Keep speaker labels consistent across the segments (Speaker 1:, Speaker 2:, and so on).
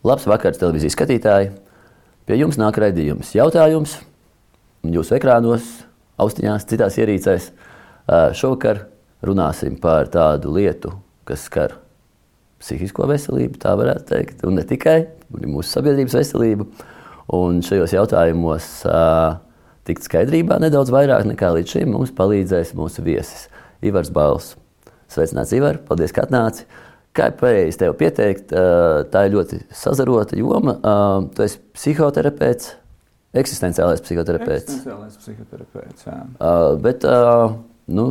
Speaker 1: Labs vakars, televīzijas skatītāji! Pie jums nāk raidījums jautājums, un jūsu ekrānos, austiņās, citās ierīcēs. Šovakar runāsim par tādu lietu, kas skar psihisko veselību, tā varētu teikt, un ne tikai mūsu sabiedrības veselību. Un šajos jautājumos tikt skaidrībā nedaudz vairāk nekā līdz šim mums palīdzēs mūsu viesis Ivars Bals. Sveicināts, Ivar! Paldies, ka atnāci! Kā ir pareizi tev pieteikt, tā ir ļoti sazarota joma. Tu esi psihoterapeits, eksistenciālais psihoterapeits.
Speaker 2: Eksistenciālais psihoterapeits, jā.
Speaker 1: Bet, nu,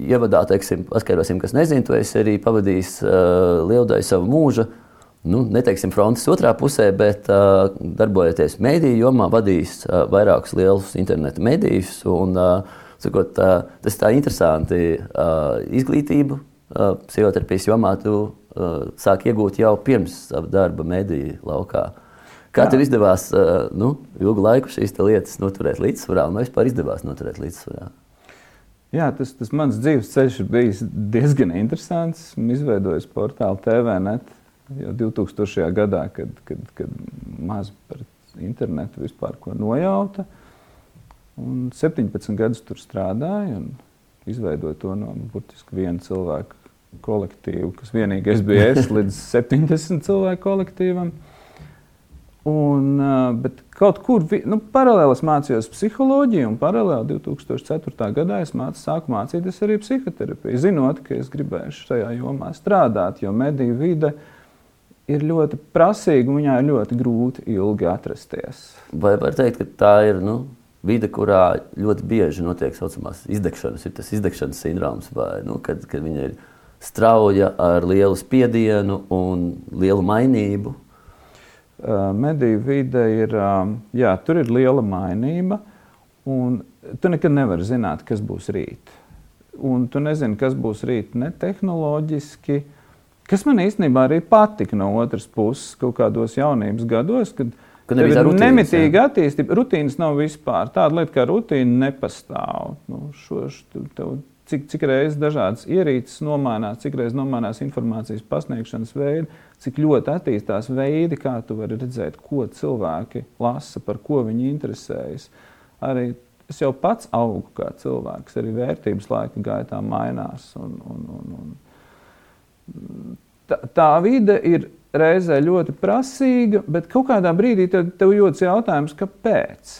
Speaker 1: ievadā, teiksim, paskaidrosim, kas nezina, tu esi arī pavadījis lielu daļu savu mūžu, nu, neteiksim frontes otrā pusē, bet darbojoties mēdīju jomā, vadījis vairākus lielus interneta medijus. Un, sakot, tas ir tā interesanti izglītību psihoterapijas jomā tu uh, sāk iegūt jau pirms sava darba mediju laukā. Kā Jā. tev izdevās uh, nu, ilgu laiku šīs lietas noturēt līdzsvarā, un vai vispār izdevās noturēt līdzsvarā?
Speaker 2: Jā, tas, tas mans dzīves ceļš ir bijis diezgan interesants. Izveidojis portālu TVNet jau 2000. gadā, kad, kad, kad maz par internetu vispār ko nojauta. Un 17 gadus tur strādāju un izveidoju to no burtiski viena cilvēka kolektīvu, kas vienīgais bija es līdz 70 cilvēku kolektīvam. Un, bet kaut kur nu, paralēli es mācījos psiholoģiju, un paralēli 2004. gadā es mācījos, sāku mācīties arī psihoterapiju. Zinot, ka es gribēšu šajā jomā strādāt, jo mediju vide ir ļoti prasīga un viņā ir ļoti grūti ilgi atrasties.
Speaker 1: Vai var teikt, ka tā ir nu, vide, kurā ļoti bieži notiek tā saucamās izdegšanas, ir tas izdegšanas sindroms, vai nu, kad, kad viņa ir strauja ar lielu spiedienu un lielu mainību.
Speaker 2: Mediju vide ir, jā, tur ir liela mainība, un tu nekad nevari zināt, kas būs rīt. Un tu nezini, kas būs rīt ne tehnoloģiski, kas man īstenībā arī patika no otras puses kaut kādos jaunības gados, kad Kad ir nemitīga attīstība, rutīnas nav vispār. Tāda lieta kā rutīna nepastāv. Nu, šo, šo, tev, cik, cik reizes dažādas ierīces nomainās, cik reizes nomainās informācijas pasniegšanas veidi, cik ļoti attīstās veidi, kā tu vari redzēt, ko cilvēki lasa, par ko viņi interesējas. Arī es jau pats augu kā cilvēks, arī vērtības laika gaitā mainās. Un, un, un, un tā, tā vide ir reizē ļoti prasīga, bet kaut kādā brīdī tev, tev jūtas jautājums, kāpēc?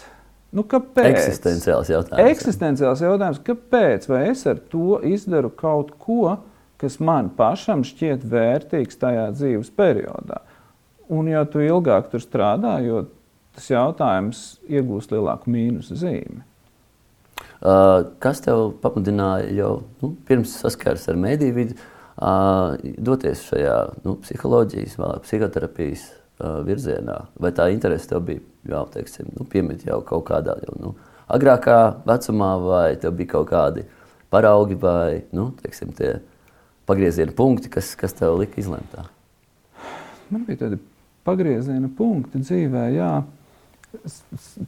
Speaker 2: Nu, kāpēc?
Speaker 1: Eksistenciāls jautājums.
Speaker 2: Eksistenciāls jautājums, kāpēc? Vai es ar to izdaru kaut ko, kas man pašam šķiet vērtīgs tajā dzīves periodā? Un, ja tu ilgāk tur strādā, jo tas jautājums iegūst lielāku mīnus zīmi.
Speaker 1: Uh, kas tev pamudināja jau nu, pirms saskares ar mediju vidi, doties šajā nu, psiholoģijas, psihoterapijas uh, virzienā? Vai tā interese tev bija jau, teiksim, nu, piemet jau kaut kādā jau, nu, agrākā vecumā, vai tev bija kaut kādi paraugi vai nu, teiksim, tie pagrieziena punkti, kas, kas tev lika izlemt tā?
Speaker 2: Man bija tādi pagrieziena punkti dzīvē, jā.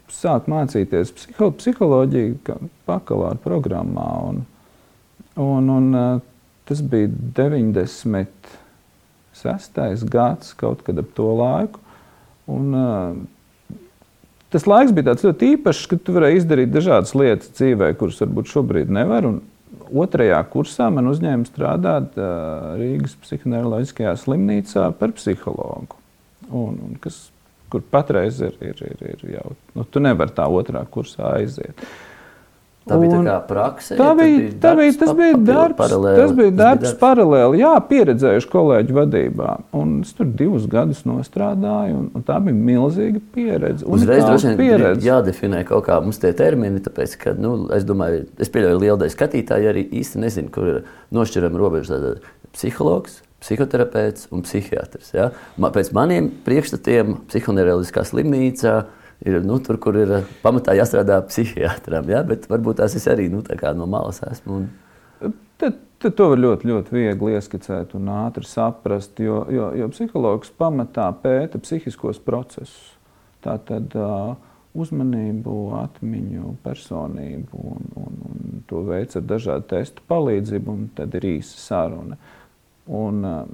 Speaker 2: Sāku mācīties psiho, psiholoģiju bakalaura programmā. Un, un, un, tas bija 96. gads, kaut kad ap to laiku. Un, tas laiks bija ļoti īpašs, ka tu varēji izdarīt dažādas lietas dzīvē, kuras varbūt šobrīd nevar. Un otrajā kursā man uzņēma strādāt uh, Rīgas psihoneiroloģiskajā slimnīcā par psihologu. Un, un kas, kur patreiz ir, ir, ir, ir jau, nu, tu nevari tā otrā kursā aiziet. Uh,
Speaker 1: Tā bija tā praksa.
Speaker 2: Tā bija, tā bija, tas bija darbs, paralēli. tas bija darbs, darbs paralēli, jā, pieredzējuši kolēģu vadībā. Un es tur divus gadus nostrādāju, un, un tā bija milzīga pieredze.
Speaker 1: Uzreiz droši vien jādefinē kaut kā mums tie termini, tāpēc, ka, nu, es domāju, es pieļauju lielu daļu skatītāju arī īsti nezinu, kur ir nošķirama robeža psihologs, psihoterapeits un psihiatrs. Ja? Pēc maniem priekšstatiem psihoneiroloģiskā slimnīcā ir nu, tur, kur ir eh, pamatā jāstrādā psihiatram. Ja? Bet varbūt tās es arī nu, no malas esmu. Un...
Speaker 2: Tad, tad to var ļoti, ļoti viegli ieskicēt un ātri saprast, jo, jo, jo psihologs pamatā pēta psihiskos procesus. Tā tad uh, uzmanību, atmiņu, personību, un, un, un to veids ar dažādu testu palīdzību, un tad ir īsa saruna. Un, uh,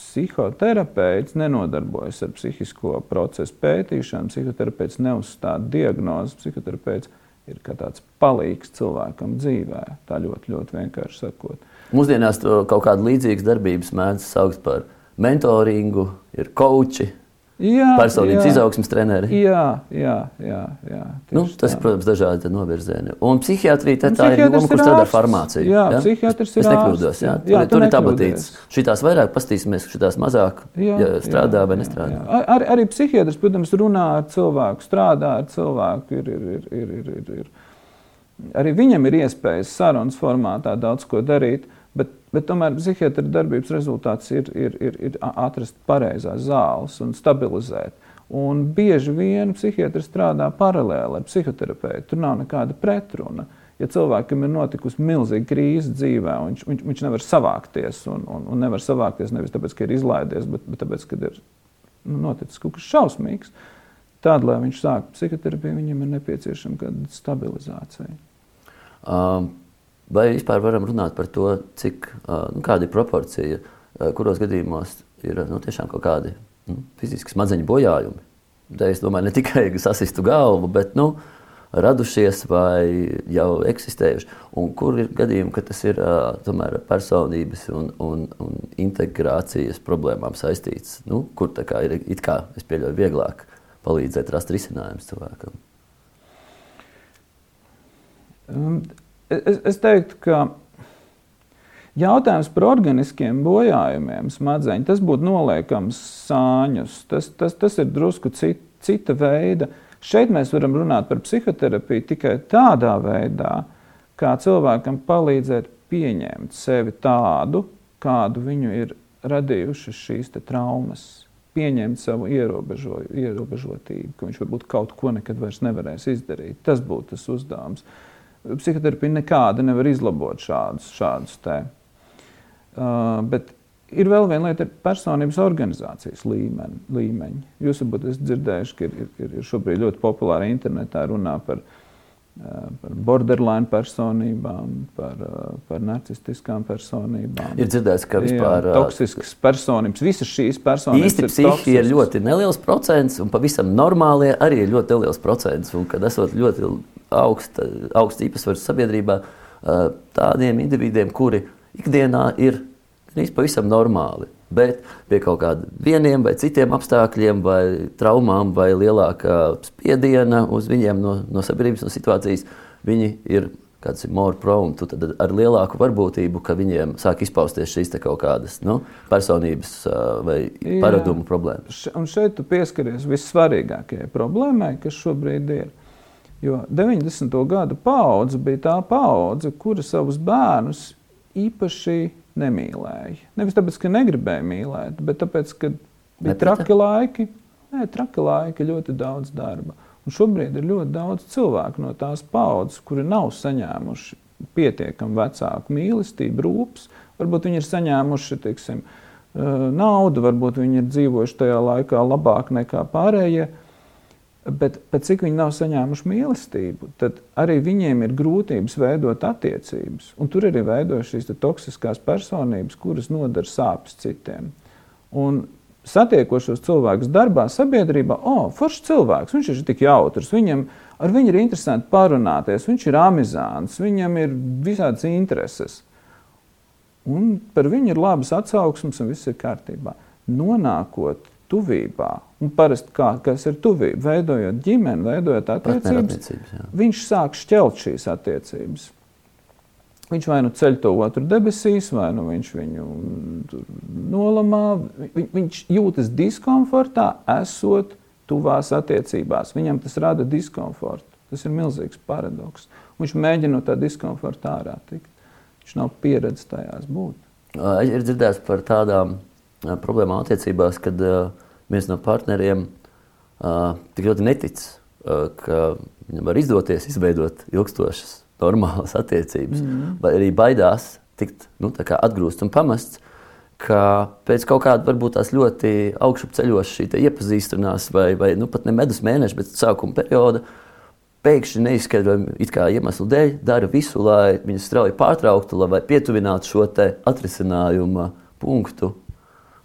Speaker 2: psihoterapeits nenodarbojas ar psihisko procesu pētīšanu, psihoterapeits neuzstāda diagnozi, psihoterapeits ir kā tāds palīgs cilvēkam dzīvē. Tā ļoti, ļoti vienkārši sakot.
Speaker 1: Mūsdienās kaut kāda līdzīga darbības mēdz saukt par mentoringu, ir koči. Jā, personības jā, izaugsmas treneri.
Speaker 2: Jā, jā, jā. jā
Speaker 1: nu, tas, tā. protams, dažādi novirzieni. Un psihiatrija tā, tā ir joma, kur strādā ar farmāciju.
Speaker 2: Jā, jā? psihiatrs ir. Es
Speaker 1: nekļūdos. Jā, jā, tur, tur ir tabatīts. Šitās vairāk pastīsimies, šitās mazāk jā, ja strādā jā, vai nestrādā. Jā,
Speaker 2: jā. Ar, arī psihiatrs, protams, runā ar cilvēku, strādā ar cilvēku. Ir, ir, ir, ir, ir, ir. Arī viņam ir iespējas sarunas formātā daudz ko darīt. Bet, bet tomēr psihiatra darbības rezultāts ir, ir, ir, ir atrast pareizās zāles un stabilizēt. Un bieži vien psihiatrs strādā paralēli ar psihoterapeitu. Tur nav nekāda pretruna. Ja cilvēkam ir notikusi milzīga krīze dzīvē, viņš, viņš, viņš nevar savākties, un, un, un nevar savākties nevis tāpēc, ka ir izlaidies, bet, bet tāpēc, ka ir nu, noticis kaut kas šausmīgs, tad, lai viņš sāktu psihoterapiju, viņam ir nepieciešama kāda stabilizācija.
Speaker 1: Um, Vai vispār varam runāt par to, cik, nu, kāda ir proporcija, kuros gadījumos ir nu, tiešām kaut kādi nu, fiziski smadzeņu bojājumi? Te es domāju, ne tikai sasistu galvu, bet nu, radušies vai jau eksistējuši. Un kur ir gadījumi, ka tas ir tomēr personības un, un, un integrācijas problēmām saistīts? Nu, kur kā ir it kā, es pieļauju, vieglāk palīdzēt rast risinājumus cilvēkam?
Speaker 2: Es, es teiktu, ka jautājums par organiskiem bojājumiem smadzeņu, tas būtu noliekams sāņus. Tas, tas, tas ir drusku cit, cita veida. Šeit mēs varam runāt par psihoterapiju tikai tādā veidā, kā cilvēkam palīdzēt pieņemt sevi tādu, kādu viņu ir radījušas šīs traumas. Pieņemt savu ierobežo, ierobežotību, ka viņš varbūt kaut ko nekad vairs nevarēs izdarīt. Tas būtu tas uzdevums. Uh, Psihoterapija nekāda nevar izlabot šādus, šādus te. Uh, bet ir vēl viena lieta, ir personības organizācijas līmeņi. līmeņi. Jūs varbūt esat dzirdējuši, ka ir, ir, ir šobrīd ļoti populāra internetā runā par, uh, par borderline personībām, par, uh, par narcistiskām personībām.
Speaker 1: Ir dzirdēts, ka vispār
Speaker 2: ir uh, toksiskas personības, visas šīs personības
Speaker 1: īsti psihi ir ļoti neliels procents, un pavisam normālie arī ir ļoti neliels procents. Un kad esot ļoti augsta, augsts īpatsvars sabiedrībā tādiem individiem, kuri ikdienā ir pavisam normāli. Bet pie kaut kādiem vieniem vai citiem apstākļiem, vai traumām, vai lielākā spiediena uz viņiem no, no sabiedrības no situācijas, viņi ir kāds ir more prone, tad ar lielāku varbūtību, ka viņiem sāk izpausties šīs kaut kādas nu, personības vai Jā. paradumu problēmas.
Speaker 2: Un šeit tu pieskaries vissvarīgākajai problēmai, kas šobrīd ir. Jo 90. gadu paudze bija tā paudze, kura savus bērnus īpaši nemīlēja. Nevis tāpēc, ka negribēja mīlēt, bet tāpēc, ka bija Nepita. traki laiki. Nē, traki laiki, ļoti daudz darba. Un šobrīd ir ļoti daudz cilvēku no tās paudzes, kuri nav saņēmuši pietiekami vecāku mīlestību, rūpes. Varbūt viņi ir saņēmuši teiksim, naudu, varbūt viņi ir dzīvojuši tajā laikā labāk nekā pārējie. Bet, bet cik viņi nav saņēmuši mīlestību, tad arī viņiem ir grūtības veidot attiecības. Un tur arī veidojas šīs toksiskās personības, kuras nodara sāpes citiem. Un satiekošos cilvēkus darbā, sabiedrībā, oh, foršs cilvēks, viņš ir tik jautrs, viņam ar viņu ir interesanti parunāties, viņš ir amizants, viņam ir visādas intereses. Un par viņu ir labas atsauksmes un viss ir kārtībā. Nonākot tuvībā. Un parasti kā, kas ir tuvība, veidojot ģimeni, veidojot attiecības, viņš sāk šķelt šīs attiecības. Viņš vai nu ceļ to otru debesīs, vai nu viņš viņu nolamā. Vi, viņš jūtas diskomfortā, esot tuvās attiecībās. Viņam tas rada diskomfortu. Tas ir milzīgs paradoks. Viņš mēģina no tā diskomforta ārā tikt. Viņš nav pieredzējis tajās būt.
Speaker 1: Ir dzirdēts par tādām problēmām attiecībās, kad uh, viens no partneriem uh, tik ļoti netic, ka viņam var izdoties izveidot ilgstošas, normālas attiecības, mm. vai arī baidās tikt nu, atgrūsts un pamests. Ka pēc kaut kāda varbūt tās ļoti augšupeļoša iepazīšanās, vai, vai nu, pat ne medus mēneša, bet sākuma perioda, pēkšņi neizskaidrojami iemeslu dēļ dara visu, lai viņu strauji pārtrauktu, lai pietuvinātu šo atrisinājumu punktu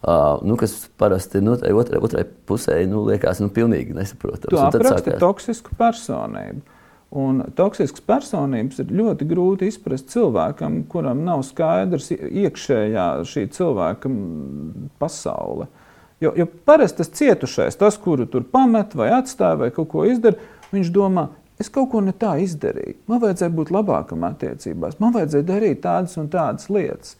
Speaker 1: Uh, nu, kas parasti nu, otrai, otrai pusē nu, liekas nu, pilnīgi nesaprotams.
Speaker 2: Tu apraksti sākās... toksisku personību. Un toksiskas personības ir ļoti grūti izprast cilvēkam, kuram nav skaidrs iekšējā šī cilvēka pasaule. Jo, jo parasti tas cietušais, tas, kuru tur pamet vai atstāja vai kaut ko izdara, viņš domā, es kaut ko ne tā izdarīju. Man vajadzēja būt labākam attiecībās, man vajadzēja darīt tādas un tādas lietas.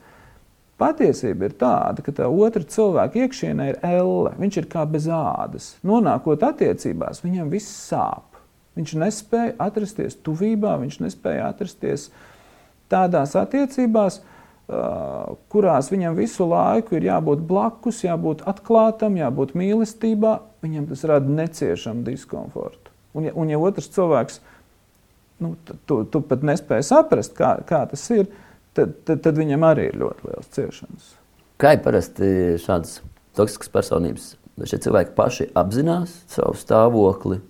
Speaker 2: Patiesība ir tāda, ka tā otra cilvēka iekšienē ir elle. Viņš ir kā bez ādas. Nonākot attiecībās, viņam viss sāp. Viņš nespēja atrasties tuvībā, viņš nespēja atrasties tādās attiecībās, kurās viņam visu laiku ir jābūt blakus, jābūt atklātam, jābūt mīlestībā. Viņam tas rada neciešamu diskomfortu. Un, ja, un ja otrs cilvēks, nu, tu, tu pat nespēji saprast, kā, kā tas ir, tad tad, tad, tad viņam arī ir ļoti liels ciešanas.
Speaker 1: Kā ir parasti šādas toksiskas personības? Šie cilvēki paši apzinās savu stāvokli?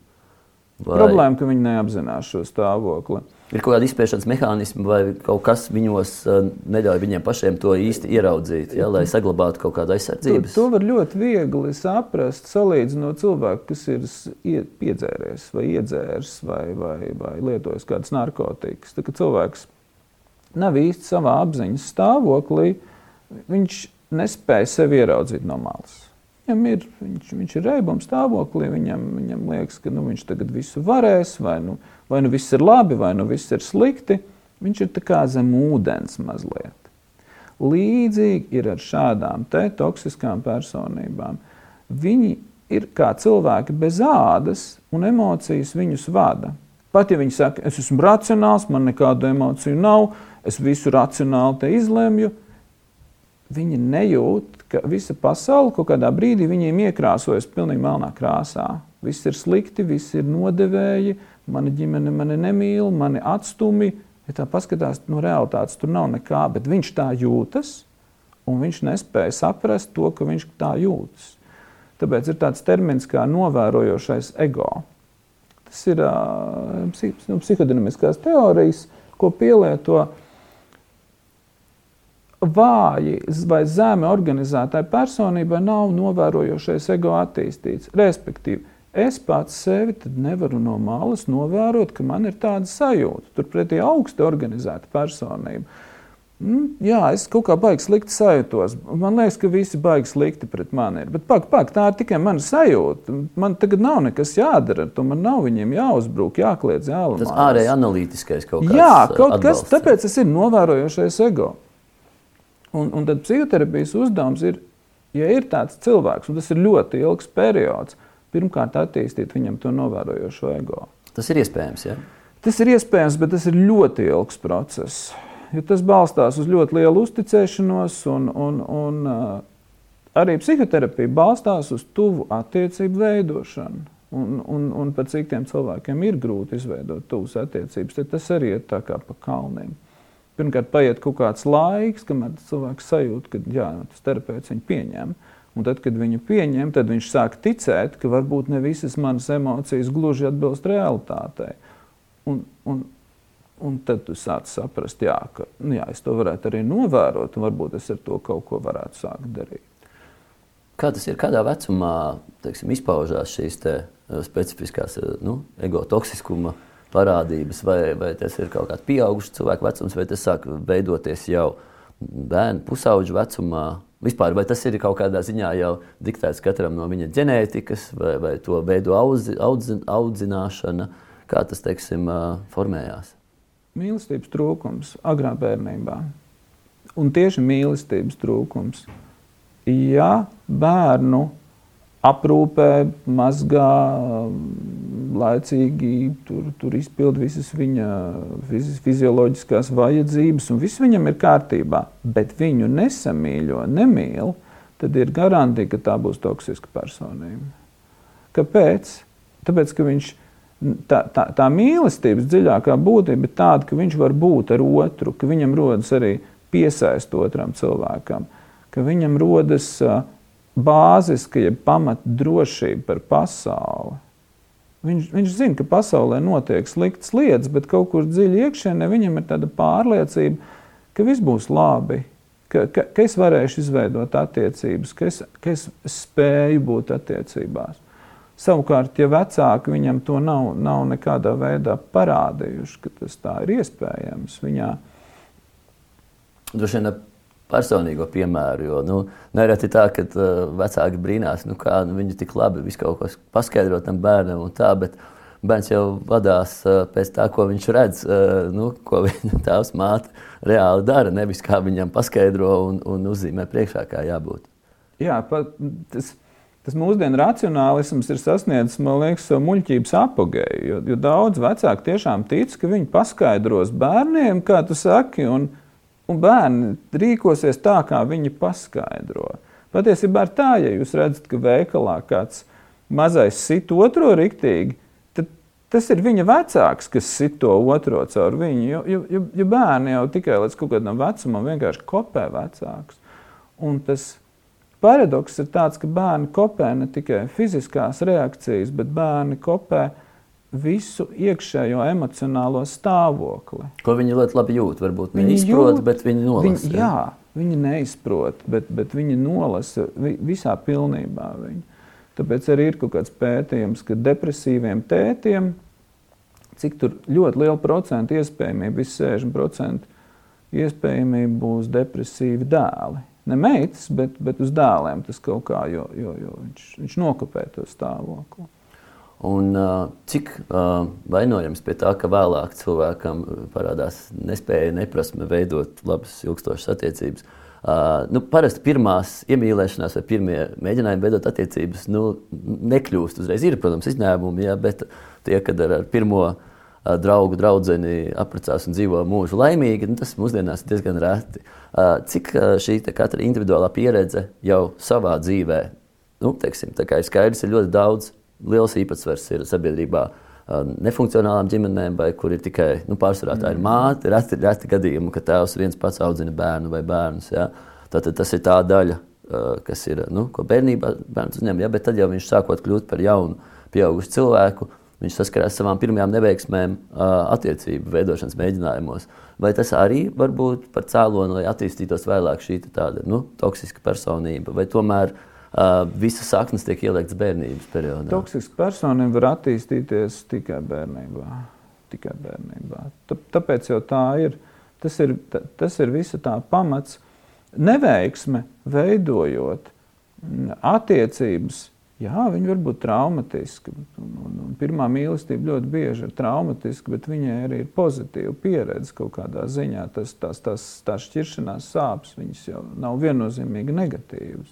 Speaker 2: Vai... Problēma, ka viņi neapzinās šo stāvokli.
Speaker 1: Ir kaut kāda izspiešanas mehānisma, vai kaut kas viņos uh, neļauj viņiem pašiem to īsti ieraudzīt, ja, lai saglabātu kaut kādu aizsardzību.
Speaker 2: To, to var ļoti viegli saprast, salīdzinot cilvēku, kas ir piedzēries, vai iedzēris, vai, vai, vai lietojis kādas narkotikas. Tā, cilvēks nav īsti savā apziņas stāvoklī, viņš nespēja sevi ieraudzīt no malas. Viņam ir, viņš, viņš ir reibuma stāvoklī, viņam, viņam liekas, ka nu, viņš tagad visu varēs, vai nu, vai nu viss ir labi, vai nu viss ir slikti. Viņš ir zem ūdens mazliet. Līdzīgi ir ar šādām toksiskām personībām. Viņi ir kā cilvēki bez ādas, un emocijas viņus vada. Pat ja viņi saka, es esmu racionāls, man nekādu emociju nav, es visu racionāli izlemju, viņi nejūt, ka visa pasaule kaut kādā brīdī viņiem iekrāsojas pilnīgi melnā krāsā. Viss ir slikti, viss ir nodevēji, mana ģimene mani nemīl, mani atstumi. Ja tā paskatās, no realitātes tur nav nekā, bet viņš tā jūtas, un viņš nespēja saprast to, ka viņš tā jūtas. Tāpēc ir tāds termins kā novērojošais ego. Tas ir uh, psihodinamiskās teorijas, ko pielieto vāji vai zemi organizētai personībai nav novērojošais ego attīstīts. Respektīvi, es pats sevi nevaru no malas novērot, ka man ir tāda sajūta. Turpretī augsti organizēta personība. Mm, jā, es kaut kā baigi slikti sajūtos. Man liekas, ka visi baigi slikti pret mani ir. Bet pak, pak, tā ir tikai mana sajūta. Man tagad nav nekas jādara. To man nav viņiem jāuzbruk, jākliedz, jālamā.
Speaker 1: Tas ārēji analītiskais kaut kāds.
Speaker 2: Jā, kaut atbalsts, kas, tāpēc tas ir novērojošais ego. Un, un tad psihoterapijas uzdevums ir, ja ir tāds cilvēks, un tas ir ļoti ilgs periods, pirmkārt attīstīt viņam to novērojošo ego.
Speaker 1: Tas ir iespējams, ja?
Speaker 2: Tas ir iespējams, bet tas ir ļoti ilgs process. Jo tas balstās uz ļoti lielu uzticēšanos, un, un, un arī psihoterapija balstās uz tuvu attiecību veidošanu. Un, un, un pat cik tiem cilvēkiem ir grūti izveidot tuvas attiecības, tad tas arī ir tā kā pa kalniem. Pirmkārt, paiet kaut kāds laiks, kamēr cilvēks sajūt, ka jā, tas terapeits viņu pieņem. Un tad, kad viņu pieņem, tad viņš sāk ticēt, ka varbūt ne visas manas emocijas gluži atbilst realitātei. Un, un, un tad tu sāc saprast, jā, ka nu, jā, es to varētu arī novērot, un varbūt es ar to kaut ko varētu sākt darīt.
Speaker 1: Kā tas ir? Kādā vecumā teiksim, izpaužās šīs te, uh, specifiskās uh, nu, ego toksiskuma parādības, vai, vai tas ir kaut kāds pieaugušs cilvēku vecums, vai tas sāk veidoties jau bērnu pusauģu vecumā. Vispār, vai tas ir kaut kādā ziņā jau diktēts katram no viņa ģenētikas, vai, vai to veido audzi, audzi, audzināšana, kā tas teiksim, formējās?
Speaker 2: Mīlestības trūkums agrā bērnībā. Un tieši mīlestības trūkums. Ja bērnu aprūpē, mazgā, laicīgi tur, tur izpild visas viņa fiz, fizioloģiskās vajadzības, un viss viņam ir kārtībā, bet viņu nesamīļo, nemīl, tad ir garantija, ka tā būs toksiska personība. Kāpēc? Tāpēc, ka viņš, tā, tā, tā mīlestības dziļākā būtība ir tāda, ka viņš var būt ar otru, ka viņam rodas arī piesaist otram cilvēkam, ka viņam rodas bāziska, jeb pamat drošība par pasauli Viņš, viņš zina, ka pasaulē notiek sliktas lietas, bet kaut kur dziļi iekšienē viņam ir tāda pārliecība, ka viss būs labi, ka, ka, ka es varēšu izveidot attiecības, ka es, ka es spēju būt attiecībās. Savukārt, ja vecāki viņam to nav, nav nekādā veidā parādījuši, ka tas tā ir iespējams, viņā
Speaker 1: droši vien personīgo piemēru. Jo nu, nereti tā, ka uh, vecāki brīnās, nu, kā nu, viņi tik labi kaut ko paskaidro tam bērnam un tā. Bet, Bērns jau vadās uh, pēc tā, ko viņš redz, uh, nu, ko viņa tēvs māte reāli dara. Nevis kā viņam paskaidro un, un uzzīmē priekšā, kā jābūt.
Speaker 2: Jā, pat, tas, tas mūsdienu racionālisms ir sasniedzis, man liekas, savu muļķības apgāju. Jo, jo daudz vecāku tiešām tic, ka viņi paskaidros bērniem, kā tu saki, un, un bērni rīkosies tā, kā viņi paskaidro. Patiesībā ir tā, ja jūs redzat, ka veikalā kāds mazais sit otro riktīgi, tad tas ir viņa vecāks, kas sit to otro caur viņu. Jo, jo, jo bērni jau tikai līdz kaut kādam vecumam vienkārši kopē vecāks. Un tas paradoks ir tāds, ka bērni kopē ne tikai fiziskās reakcijas, bet bērni kopē visu iekšējo emocionālo stāvokli.
Speaker 1: Ko viņi ļoti labi jūt. Varbūt viņi neizprot, bet viņi nolasa.
Speaker 2: Viņi, jā, viņi neizprot, bet, bet viņi nolasa visā pilnībā. Viņu. Tāpēc arī ir kaut kāds pētījums, ka depresīviem tētiem, cik ļoti liela procenta iespējamība, visi 60% iespējamība būs depresīvi dēli ne meitas, bet, bet uz dēliem tas kaut kā, jo, jo, jo viņš, viņš nokopē to stāvokli.
Speaker 1: Un, cik vainojams pie tā, ka vēlāk cilvēkam parādās nespēja, neprasme veidot labas, ilgstošas attiecības. Nu, parasti pirmās iemīlēšanās vai pirmie mēģinājumi veidot attiecības nu, nekļūst uzreiz. Ir, protams, izņēmumi, jā, bet tie, kad ar, ar pirmo draugu, draugu apprecās un dzīvo mūžu laimīgi, nu, tas mūsdienās ir diezgan reti. Cik šī katra individuālā pieredze jau savā dzīvē, nu, teiksim, ir skaidrs, ir ļoti daudz, liels īpatsvars ir sabiedrībā. Nefunkcionālām ģimenēm, vai kur ir tikai nu, pārsvarā tā ir māte, reti, reti gadījumi, ka tēvs viens pats audzina bērnu vai bērnus. Ja? Tātad tas ir tā daļa, kas ir, nu, ko bērnībā bērns uzņem, ja? bet tad jau viņš sākot kļūt par jaunu, pieaugušu cilvēku, Viņš saskarās ar savām pirmajām neveiksmēm attiecību veidošanas mēģinājumos. Vai tas arī var būt par cēloni, lai attīstītos vēlāk šī tāda nu, toksiska personība, vai tomēr uh, visas saknes tiek ieliktas bērnības periodā?
Speaker 2: Toksiska personība var attīstīties tikai bērnībā. Tikai bērnībā. Tāpēc jau tā ir. Tas ir, tas ir visa tā pamats. Neveiksme veidojot attiecības Jā, viņi var būt traumatiski. Un, un, un pirmā mīlestība ļoti bieži ir traumatiska, bet viņai arī ir pozitīva pieredze kaut kādā ziņā. Tas, tās, tās, tās šķiršanās sāpes jau nav viennozīmīgi negatīvas.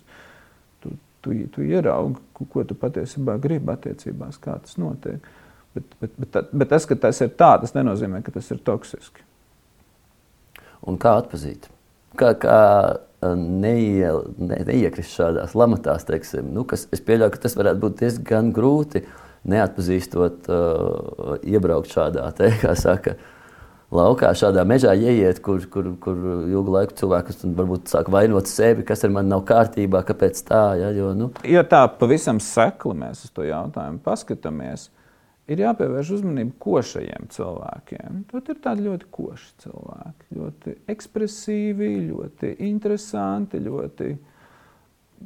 Speaker 2: Tu, tu, tu ieraugi, ko tu patiesībā gribi attiecībās, kā tas notiek. Bet, bet, bet, bet tas, ka tas ir tā, tas nenozīmē, ka tas ir toksiski.
Speaker 1: Un kā atzīt? Kā, kā neie, ne, neiekrist šādās lamatās, teiksim, nu, kas es pieļauju, ka tas varētu būt diezgan grūti neatpazīstot, uh, iebraukt šādā, te, kā saka, laukā, šādā mežā ieiet, kur, kur, kur ilgu laiku cilvēks varbūt sāk vainot sevi, kas ar mani nav kārtībā, kāpēc tā. Ja, jo, nu.
Speaker 2: ja tā pavisam sekli mēs uz to jautājumu paskatāmies, uh, ir jāpievērš uzmanība košajiem cilvēkiem. Tad ir tādi ļoti koši cilvēki, ļoti ekspresīvi, ļoti interesanti, ļoti.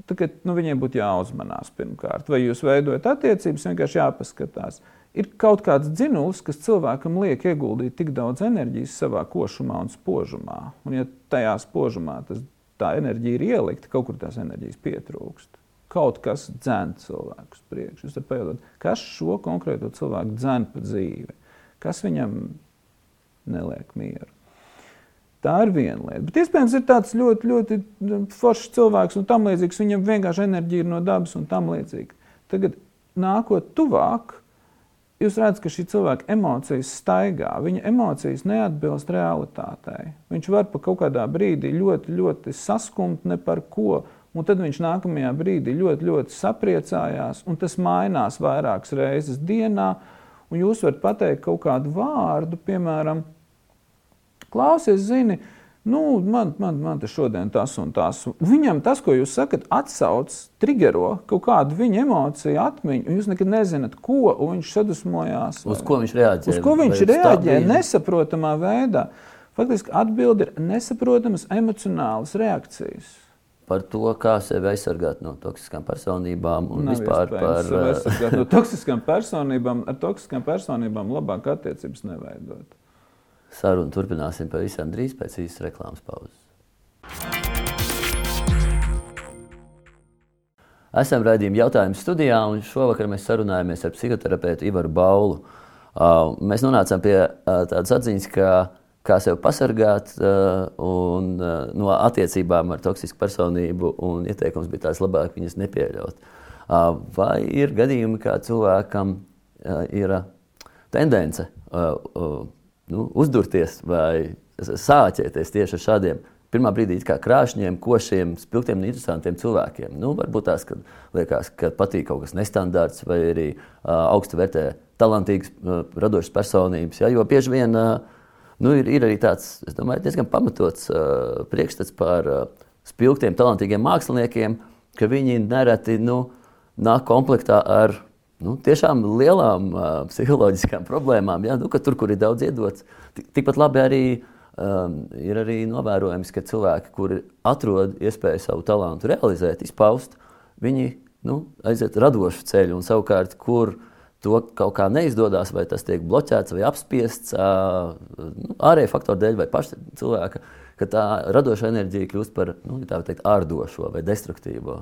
Speaker 2: Tagad nu, viņiem būtu jāuzmanās pirmkārt, vai jūs veidojat attiecības, vienkārši jāpaskatās. Ir kaut kāds dzinulis, kas cilvēkam liek ieguldīt tik daudz enerģijas savā košumā un spožumā. Un, ja tajā spožumā tas, tā enerģija ir ielikta, kaut kur tās enerģijas pietrūkst kaut kas dzēn cilvēku uz priekšu. Jūs varat pajautāt, kas šo konkrēto cilvēku dzēn pa dzīvi, kas viņam neliek mieru. Tā ir viena lieta. Bet iespējams, ir tāds ļoti, ļoti nu, foršs cilvēks un tam līdzīgs. Viņam vienkārši enerģija ir no dabas un tam līdzīgi. Tagad, nākot tuvāk, jūs redzat, ka šī cilvēka emocijas staigā. Viņa emocijas neatbilst realitātei. Viņš var pa kaut kādā brīdī ļoti, ļoti saskumt ne par ko Un tad viņš nākamajā brīdī ļoti, ļoti sapriecājās, un tas mainās vairākas reizes dienā. Un jūs varat pateikt kaut kādu vārdu, piemēram, klausies, zini, nu, man, man, man tas šodien tas un tas. Viņam tas, ko jūs sakat, atsauc, triggero kaut kādu viņa emociju, atmiņu, un jūs nekad nezināt, ko viņš sadusmojās.
Speaker 1: Uz ko viņš reaģē?
Speaker 2: Uz ko viņš reaģē nesaprotamā veidā. Faktiski atbilde ir nesaprotamas emocionālas reakcijas.
Speaker 1: Par to, kā sevi aizsargāt no toksiskām personībām un
Speaker 2: Nav
Speaker 1: vispār par.
Speaker 2: sevi aizsargāt no toksiskām personībām. Ar toksiskām personībām labāk attiecības neveidot.
Speaker 1: Sarunu turpināsim pavisam drīz pēc īsas reklāmas pauzes. Esam raidījuma jautājumu studijā, un šovakar mēs sarunājamies ar psihoterapeitu Ivaru Baulu. Uh, mēs nonācām pie uh, tādas atziņas, ka kā sevi pasargāt uh, un, uh, no attiecībām ar toksisku personību, ieteikums bija tāds labāk viņas nepieļaut. Uh, vai ir gadījumi, kā cilvēkam uh, ir tendence nu, uzdurties vai sāķēties tieši ar šādiem pirmā brīdī kā krāšņiem, košiem, spilgtiem un interesantiem cilvēkiem. Nu, varbūt tās, kad liekas, ka patīk kaut kas nestandarts vai arī uh, augstu vērtē talantīgas, uh, radošas personības. Ja? Jo bieži vien uh, nu, ir, ir arī tāds, es domāju, diezgan pamatots uh, priekšstats par uh, spilgtiem, talantīgiem māksliniekiem, ka viņi nereti nu, nāk komplektā ar nu, tiešām lielām uh, psiholoģiskām problēmām. Ja? Nu, tur, kur ir daudz iedots, tik, tikpat labi arī um, ir arī novērojams, ka cilvēki, kuri atrod iespēju savu talantu realizēt, izpaust, viņi nu, aiziet radošu ceļu un savukārt, kur to kaut kā neizdodas, vai tas tiek bloķēts vai apspiests nu, ārēju faktoru dēļ vai paša cilvēka, ka tā radoša enerģija kļūst par nu, teikt, ārdošo vai destruktīvo.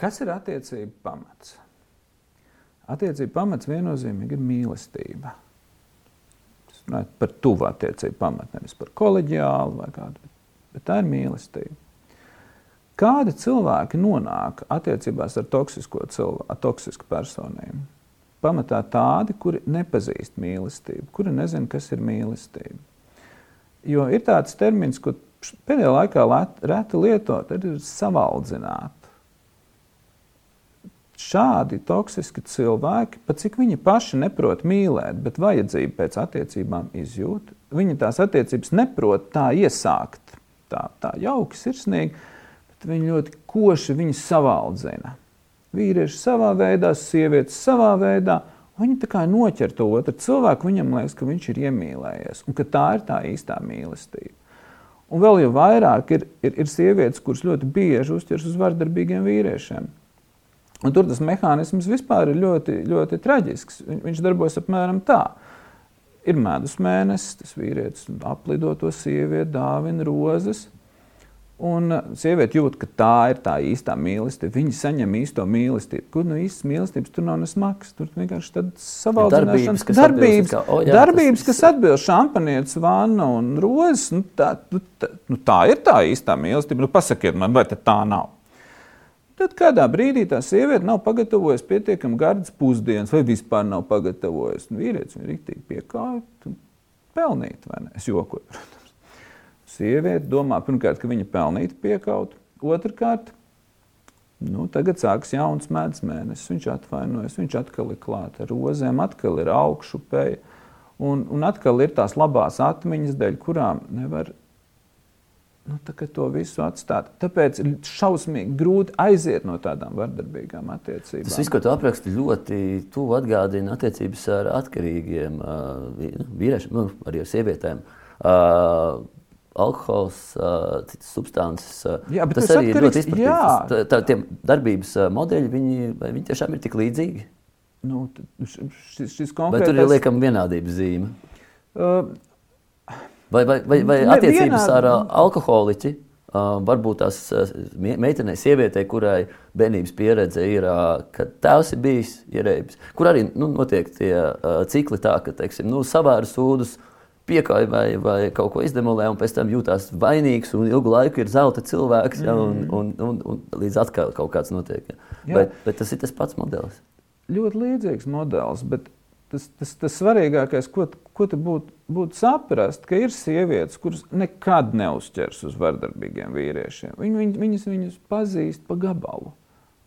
Speaker 2: Kas ir attiecība pamats? Attiecība pamats viennozīmīgi ir mīlestība par tuvu attiecību pamatu, nevis par kolēģiālu vai kādu, bet tā ir mīlestība. Kādi cilvēki nonāk attiecībās ar toksisko cilvēku, toksisku personību? Pamatā tādi, kuri nepazīst mīlestību, kuri nezina, kas ir mīlestība. Jo ir tāds termins, ko pēdējā laikā reti lietot, ir savaldzināt šādi toksiski cilvēki, pat cik viņi paši neprot mīlēt, bet vajadzību pēc attiecībām izjūt, viņi tās attiecības neprot tā iesākt, tā, tā jauki, sirsnīgi, bet viņi ļoti koši viņus savaldzina. Vīrieši savā veidā, sievietes savā veidā. Viņi tā kā noķer to otru cilvēku, viņam liekas, ka viņš ir iemīlējies un ka tā ir tā īstā mīlestība. Un vēl jau vairāk ir, ir, ir sievietes, kuras ļoti bieži uzķers uz vardarbīgiem vīriešiem. Un tur tas mehānisms vispār ir ļoti, ļoti traģisks. Viņš darbojas apmēram tā. Ir medus mēnesis, tas vīrietis aplido to sievieti, dāvina rozes. Un sieviete jūt, ka tā ir tā īstā mīlestība. Viņa saņem īsto mīlestību. Kur no īstas mīlestības tur nav nesmags. Tur vienkārši tādas savaldināšanas
Speaker 1: darbības,
Speaker 2: darbības,
Speaker 1: kā, oh, jā,
Speaker 2: darbības
Speaker 1: tas,
Speaker 2: kas atbilst šampanietis, vanna un rozes. Nu, tā, nu, tā, nu, tā ir tā īstā mīlestība. Nu, pasakiet man, vai tā nav? Tad kādā brīdī tā sieviete nav pagatavojusi pietiekami gardas pusdienas, vai vispār nav pagatavojusi. Nu, vīrietis viņa rīktīgi piekāpja, pelnīt, vai ne? Es jokoju. Sieviete domā, pirmkārt, ka viņa pelnīt piekaut, otrkārt, nu, tagad sāks jauns medus mēnesis, viņš atvainojas, viņš atkal ir klāt ar rozēm, atkal ir augšupēja, un, un atkal ir tās labās atmiņas, dēļ kurām nevar nu, to visu atstāt. Tāpēc ir šausmīgi grūti aiziet no tādām vardarbīgām attiecībām.
Speaker 1: Tas viss, ko tu apraksti, ļoti tuvu atgādina attiecības ar atkarīgiem uh, vīriešiem, nu, arī ar sievietēm. Uh, alkohols, uh, citas substances. Uh,
Speaker 2: jā,
Speaker 1: tas arī ir ļoti izplatīts. Tā, tā, tie darbības modeļi, viņi, viņi tiešām ir tik līdzīgi.
Speaker 2: Nu, šis, šis konkrētais...
Speaker 1: Vai tur ir liekama vienādības zīme? Uh, Vai, vai, vai, vai attiecības ar uh, alkoholiķi? Uh, varbūt tās uh, meitenei, sievietei, kurai bērnības pieredze ir, uh, ka tēvs ir bijis ierēbis, kur arī nu, notiek tie uh, cikli tā, ka, teiksim, nu, savēra sūdus, piekāja vai, vai kaut ko izdemolē, un pēc tam jūtas vainīgs, un ilgu laiku ir zelta cilvēks, ja, un, mm. un, un, un, un līdz atkal kaut kāds notiek. Ja. Bet, bet tas ir tas pats modelis.
Speaker 2: Ļoti līdzīgs modelis, bet tas, tas, tas svarīgākais, ko, ko tu būtu būt saprast, ka ir sievietes, kuras nekad neuzķers uz vardarbīgiem vīriešiem. Viņu, viņ, viņas viņus pazīst pa gabalu.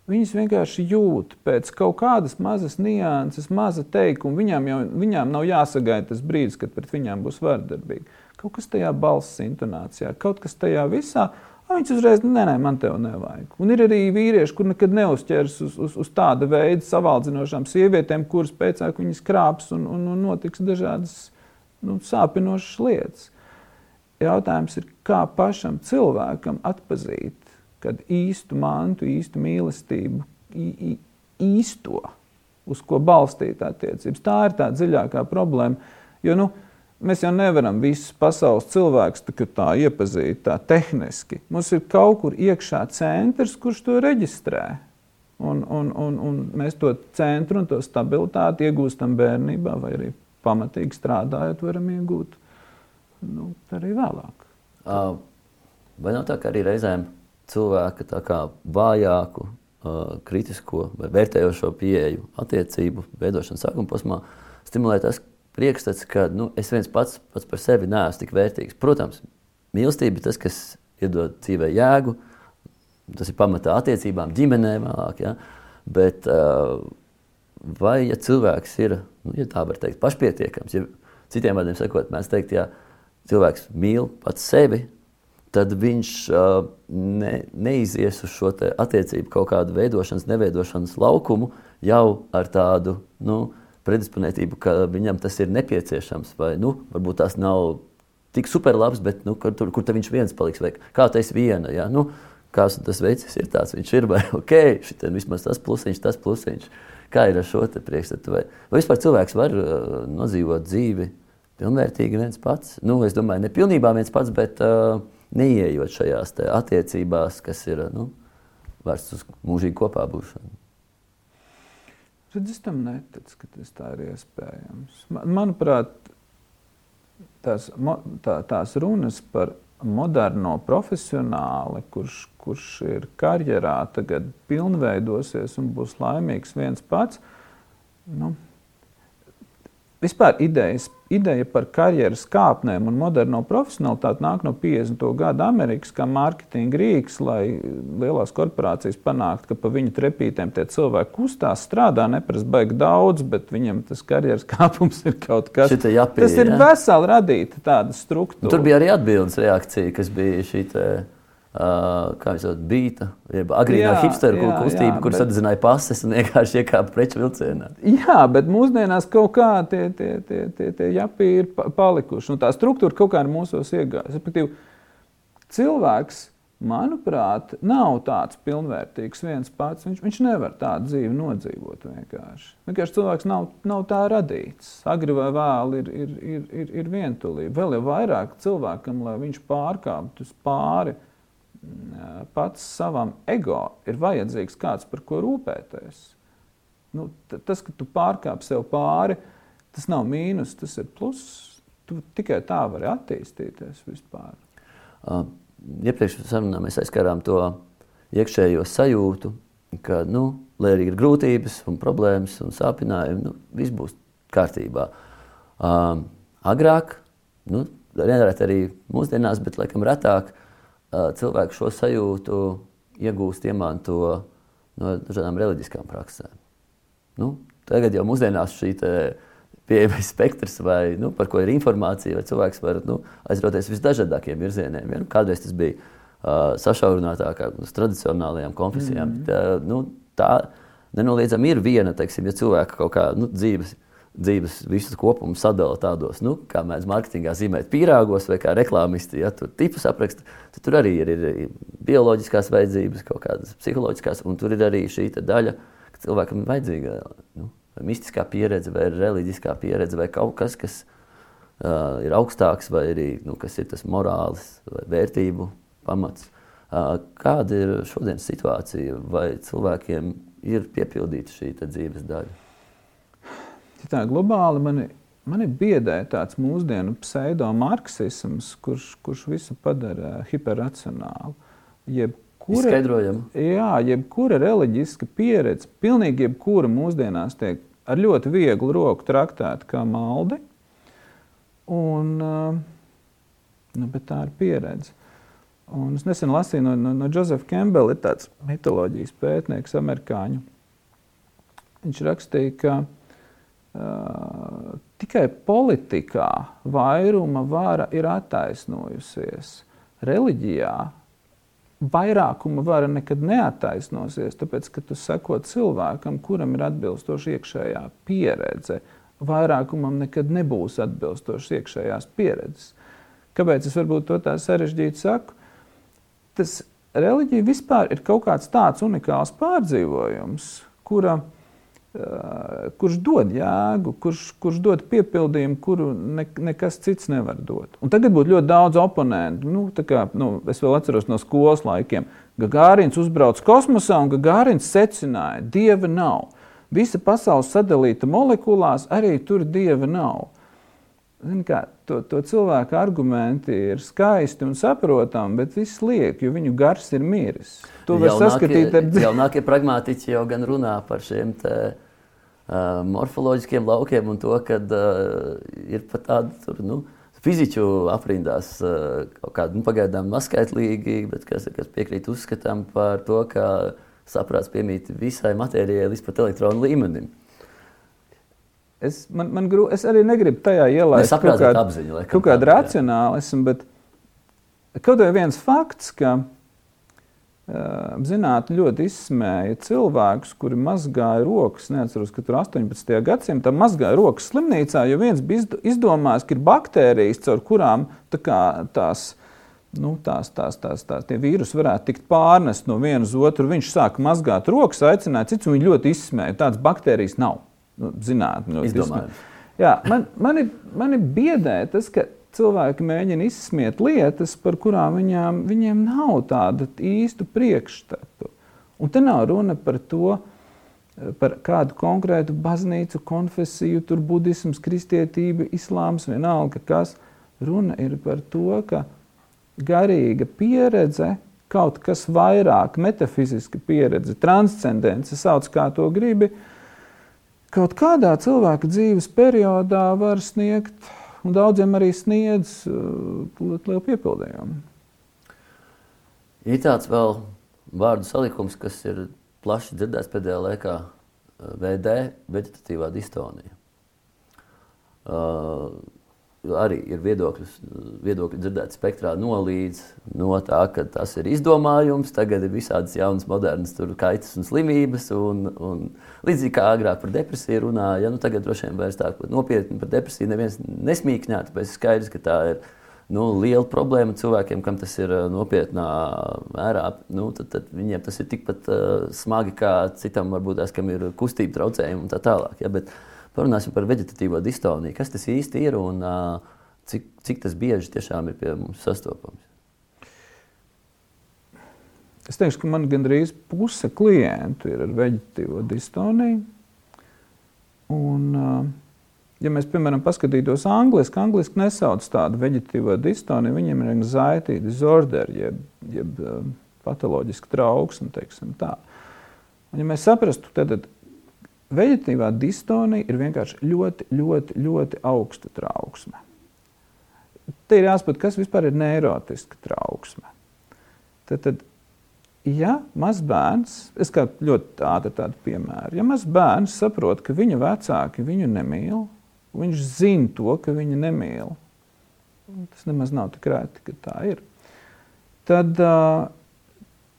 Speaker 2: Viņas vienkārši jūt pēc kaut kādas mazas nianses, maza teikuma. Viņām jau viņām nav jāsagaida tas brīdis, kad pret viņām būs vardarbīgi. Kaut kas tajā balss intonācijā, kaut kas tajā visā. Viņš uzreiz nē, nē, man te nevajag. Un ir arī vīrieši, kur nekad neuzķers uz, uz, uz tāda veida savaldzinošām sievietēm, kuras pēc tam viņas krāps un, un, un notiks dažādas nu, sāpinošas lietas. Jautājums ir, kā pašam cilvēkam atpazīt, kad īstu mantu, īstu mīlestību, īsto, uz ko balstīt attiecības. Tā ir tā dziļākā problēma. Jo, nu, Mēs jau nevaram visus pasaules cilvēkus tā, tā iepazīt tā tehniski. Mums ir kaut kur iekšā centrs, kurš to reģistrē. Un, un, un, un mēs to centru un to stabilitāti iegūstam bērnībā, vai arī pamatīgi strādājot, varam iegūt nu, arī vēlāk.
Speaker 1: Vai nav tā, ka arī reizēm cilvēka kā vājāku, kritisko vai vērtējošo pieeju attiecību veidošanas sākuma posmā stimulē tas, priekšstats, ka nu, es viens pats, pats par sevi neesmu tik vērtīgs. Protams, mīlestība ir tas, kas iedod dzīvē jēgu. Tas ir pamatā attiecībām, ģimenē vēlāk. Ja? Bet uh, vai ja cilvēks ir, nu, ja tā var teikt, pašpietiekams, ja citiem vārdiem sakot, mēs teikt, ja cilvēks mīl pats sevi, tad viņš uh, ne, neizies uz šo attiecību kaut kādu veidošanas, neveidošanas laukumu jau ar tādu, nu, predisponētību, ka viņam tas ir nepieciešams. Vai, nu, varbūt tas nav tik superlabs, bet nu, kur, tur, kur viņš viens paliks, vai kā tas viena. Ja? Nu, Kāds tas veids ir tāds, viņš ir, vai ok, šitam vismaz tas plusiņš, tas plusiņš. Kā ir ar šo priekšstatu? Vai, vai vispār cilvēks var uh, nodzīvot dzīvi pilnvērtīgi viens pats? Nu, es domāju, ne pilnībā viens pats, bet uh, neieejot šajās attiecībās, kas ir nu, vērsts uz mūžīgu kopā būšanu.
Speaker 2: Tad es tam neticu, ka tas tā ir iespējams. Man, manuprāt, tās, tā, tās runas par moderno profesionāli, kurš, kurš ir karjerā, tagad pilnveidosies un būs laimīgs viens pats. Nu, vispār idejas ideja par karjeras kāpnēm un moderno profesionālitāti nāk no 50. gada Amerikas kā mārketinga rīks, lai lielās korporācijas panāktu, ka pa viņu trepītēm tie cilvēki kustās, strādā, neprasa baigi daudz, bet viņam tas karjeras kāpums ir kaut kas
Speaker 1: tāds. Tas
Speaker 2: ir
Speaker 1: ja?
Speaker 2: veseli radīta tāda struktūra.
Speaker 1: Tur bija arī atbildes reakcija, kas bija šī. Te kā jau teicu, bija agrīnā hipsteru jā, kustība, jā, kur bet... sadedzināja pases un vienkārši iekāpa preču vilcienā.
Speaker 2: Jā, bet mūsdienās kaut kā tie, tie, tie, tie, tie japi ir palikuši. Nu, tā struktūra kaut kā ir mūsos iegājusi. Cilvēks, manuprāt, nav tāds pilnvērtīgs viens pats. Viņš, viņš nevar tādu dzīvi nodzīvot vienkārši. Vienkārši cilvēks nav, nav tā radīts. Agri vai vēlu ir, ir, ir, ir, ir vientulība. Vēl jau vairāk cilvēkam, lai viņš pārkāptu pāri pats savam ego ir vajadzīgs kāds, par ko rūpēties. Nu, tas, ka tu pārkāp sev pāri, tas nav mīnus, tas ir pluss. Tu tikai tā vari attīstīties vispār.
Speaker 1: Uh, Iepriekšējā sarunā mēs aizskārām to iekšējo sajūtu, ka, nu, lai arī ir grūtības, un problēmas un sāpinājumi, nu, viss būs kārtībā. Uh, agrāk, nu, arī mūsdienās, bet laikam retāk, uh, cilvēki šo sajūtu iegūst, iemanto no dažādām reliģiskām praksēm. Nu, tagad jau mūsdienās šī pieejamais spektrs, vai, nu, par ko ir informācija, vai cilvēks var nu, aizrauties visdažādākiem virzieniem. Ja? Nu, kādreiz tas bija uh, sašaurinātāk uz tradicionālajām konfesijām. Mm -hmm. tā, nu, tā nenoliedzami ir viena, teiksim, ja cilvēka kaut kā nu, dzīves dzīves visus kopumus sadala tādos, nu, kā mēs mārketingā zīmējam, pīrāgos vai kā reklāmisti, ja tur tipus apraksta, tad tur arī ir, ir bioloģiskās vajadzības, kaut kādas psiholoģiskās, un tur ir arī šī daļa, ka cilvēkam ir vajadzīga nu, mistiskā pieredze, vai reliģiskā pieredze, vai kaut kas, kas uh, ir augstāks, vai arī nu, kas ir tas morāls vai vērtību pamats. Uh, kāda ir šodienas situācija, vai cilvēkiem ir piepildīta šī dzīves daļa?
Speaker 2: Tā globāli mani, mani biedē tāds mūsdienu pseido-marksisms, kurš, kurš visu padara hiperracionālu.
Speaker 1: Jebkura, Izskaidrojam.
Speaker 2: Jā, jebkura reliģiska pieredze, pilnīgi jebkura mūsdienās tiek ar ļoti vieglu roku traktēta kā maldi. Un, nu, tā ir pieredze. Un es nesen lasīju no, no, no Josefa Campbella, ir tāds mitoloģijas pētnieks, amerikāņu. Viņš rakstīja, ka tikai politikā vairuma vara ir attaisnojusies. Reliģijā vairākuma vara nekad neattaisnosies, tāpēc, ka tu seko cilvēkam, kuram ir atbilstoša iekšējā pieredze, vairākumam nekad nebūs atbilstošas iekšējās pieredzes. Kāpēc es to tā sarežģīti saku? Tas reliģija vispār ir kaut kāds tāds unikāls pārdzīvojums, kura, kurš dod jēgu, kurš, kurš dod piepildījumu, kuru ne, nekas cits nevar dot. Un tagad būtu ļoti daudz oponentu. Nu, kā, nu, es vēl atceros no skolas laikiem. Gagārins uzbrauca kosmosā un Gagārins secināja, ka dieva nav. Visa pasaule sadalīta molekulās, arī tur dieva nav. Kā, to, to cilvēku argumenti ir skaisti un saprotami, bet viss liek, jo viņu gars ir miris. To var jaunākie, saskatīt ar
Speaker 1: dzīvi. Jaunākie pragmatiķi jau gan runā par šiem uh, morfoloģiskiem laukiem un to, ka uh, ir pat tādi tur, nu, fiziķu aprindās uh, kaut kādi nu, pagaidām mazskaitlīgi, bet kas, kas piekrīt uzskatām par to, ka saprāts piemīt visai matērijai līdz pat elektronu līmenim.
Speaker 2: Es, man, man grū, es arī negribu tajā ielaist
Speaker 1: kaut kādu apziņu,
Speaker 2: kaut kādu racionālismu, bet kaut vai viens fakts, ka zinātnē ļoti izsmēja cilvēkus, kuri mazgāja rokas. Neatceros, ka tur 18. gadsimtā mazgāja rokas slimnīcā, jo viens bija izdomājis, ka ir baktērijas, caur kurām tā kā, tās nu, tās, tās, tās, tās vīrusi varētu tikt pārnest no viena uz otru. Viņš sāka mazgāt rokas, aicināja citus, un viņi ļoti izsmēja. Tādas baktērijas nav. Nu, Zinātnē, Jā, man, mani, mani biedē tas, ka cilvēki mēģina izsmiet lietas, par kurām viņām, viņiem nav tāda īsta priekšstatu. Un te nav runa par to, par kādu konkrētu baznīcu, konfesiju, tur budisms, kristietība, islāms, vienalga kas. Runa ir par to, ka garīga pieredze, kaut kas vairāk, metafiziska pieredze, transcendence, sauc kā to gribi, kaut kādā cilvēka dzīves periodā var sniegt, un daudziem arī sniedz uh, lielu piepildījumu.
Speaker 1: Ir tāds vēl vārdu salikums, kas ir plaši dzirdēts pēdējā laikā, uh, VD, vegetatīvā distonija. Uh, arī ir viedokļi, viedokļi dzirdēti spektrā no līdz no tā, ka tas ir izdomājums, tagad ir visādas jaunas, modernas kaitas un slimības. Un, un līdzīgi kā agrāk par depresiju runāja, ja, nu, tagad droši vien vairs tā nopietni par depresiju neviens nesmīkņā, tāpēc skaidrs, ka tā ir nu, liela problēma cilvēkiem, kam tas ir nopietnā mērā. Nu, tad, tad viņiem tas ir tikpat uh, smagi kā citam, varbūt tās, kam ir kustība traucējumi un tā tālāk. Ja, bet, Parunāsim par vegetatīvo distoniju. Kas tas īsti ir un cik, cik tas bieži tiešām ir pie mums sastopams?
Speaker 2: Es teikšu, ka man gandrīz puse klientu ir ar vegetatīvo distoniju. Un, ja mēs, piemēram, paskatītos angliski, angliski nesauc tādu vegetatīvo distoniju, viņiem ir anxiety disorder, jeb, jeb patoloģiska trauksme, teiksim tā. Un, ja mēs saprastu, tad Veģetīvā distonija ir vienkārši ļoti, ļoti, ļoti augsta trauksme. Te ir jāsaprot, kas vispār ir neirotiska trauksme. Tad, tad ja mazs bērns, es kā ļoti ātri tādu piemēru, ja mazs bērns saprot, ka viņa vecāki viņu nemīl, viņš zina to, ka viņa nemīl, tas nemaz nav tik rēti, ka tā ir. Tad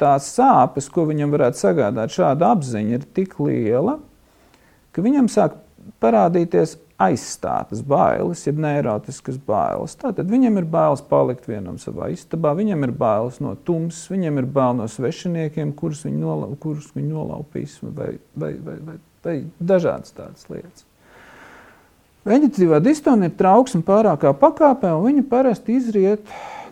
Speaker 2: tās sāpes, ko viņam varētu sagādāt šāda apziņa, ir tik liela, ka viņam sāk parādīties aizstātas bailes, jeb neirotiskas bailes. Tātad viņam ir bailes palikt vienam savā istabā, viņam ir bailes no tumsas, viņam ir bail no svešiniekiem, kurus viņi, nola, kurus viņi nolaupīs, vai, vai, vai, vai, vai dažādas tādas lietas. Veģetīvā distonija ir trauksme pārākā pakāpē, un viņa parasti izriet